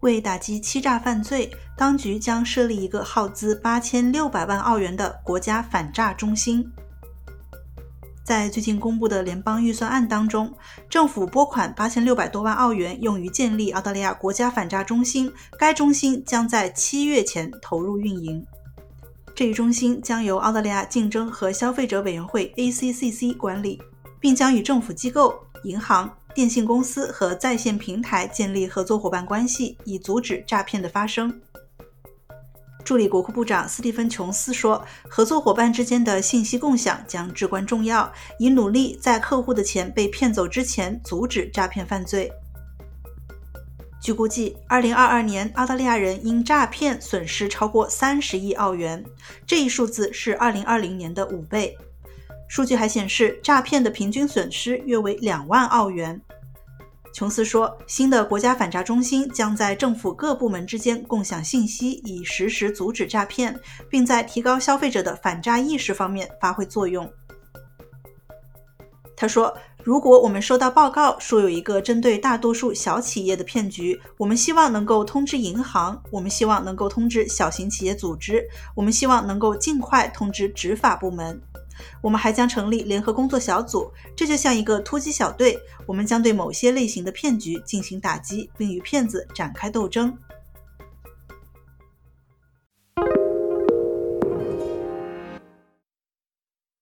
为打击欺诈犯罪，当局将设立一个耗资八千六百万澳元的国家反诈中心。在最近公布的联邦预算案当中，政府拨款八千六百多万澳元用于建立澳大利亚国家反诈中心。该中心将在七月前投入运营。这一中心将由澳大利亚竞争和消费者委员会 （ACCC） 管理，并将与政府机构、银行、电信公司和在线平台建立合作伙伴关系，以阻止诈骗的发生。助理国库部长斯蒂芬·琼斯说：“合作伙伴之间的信息共享将至关重要，以努力在客户的钱被骗走之前阻止诈骗犯罪。”据估计，2022年澳大利亚人因诈骗损失超过30亿澳元，这一数字是2020年的五倍。数据还显示，诈骗的平均损失约为两万澳元。琼斯说：“新的国家反诈中心将在政府各部门之间共享信息，以实时阻止诈骗，并在提高消费者的反诈意识方面发挥作用。”他说：“如果我们收到报告说有一个针对大多数小企业的骗局，我们希望能够通知银行，我们希望能够通知小型企业组织，我们希望能够尽快通知执法部门。”我们还将成立联合工作小组，这就像一个突击小队。我们将对某些类型的骗局进行打击，并与骗子展开斗争。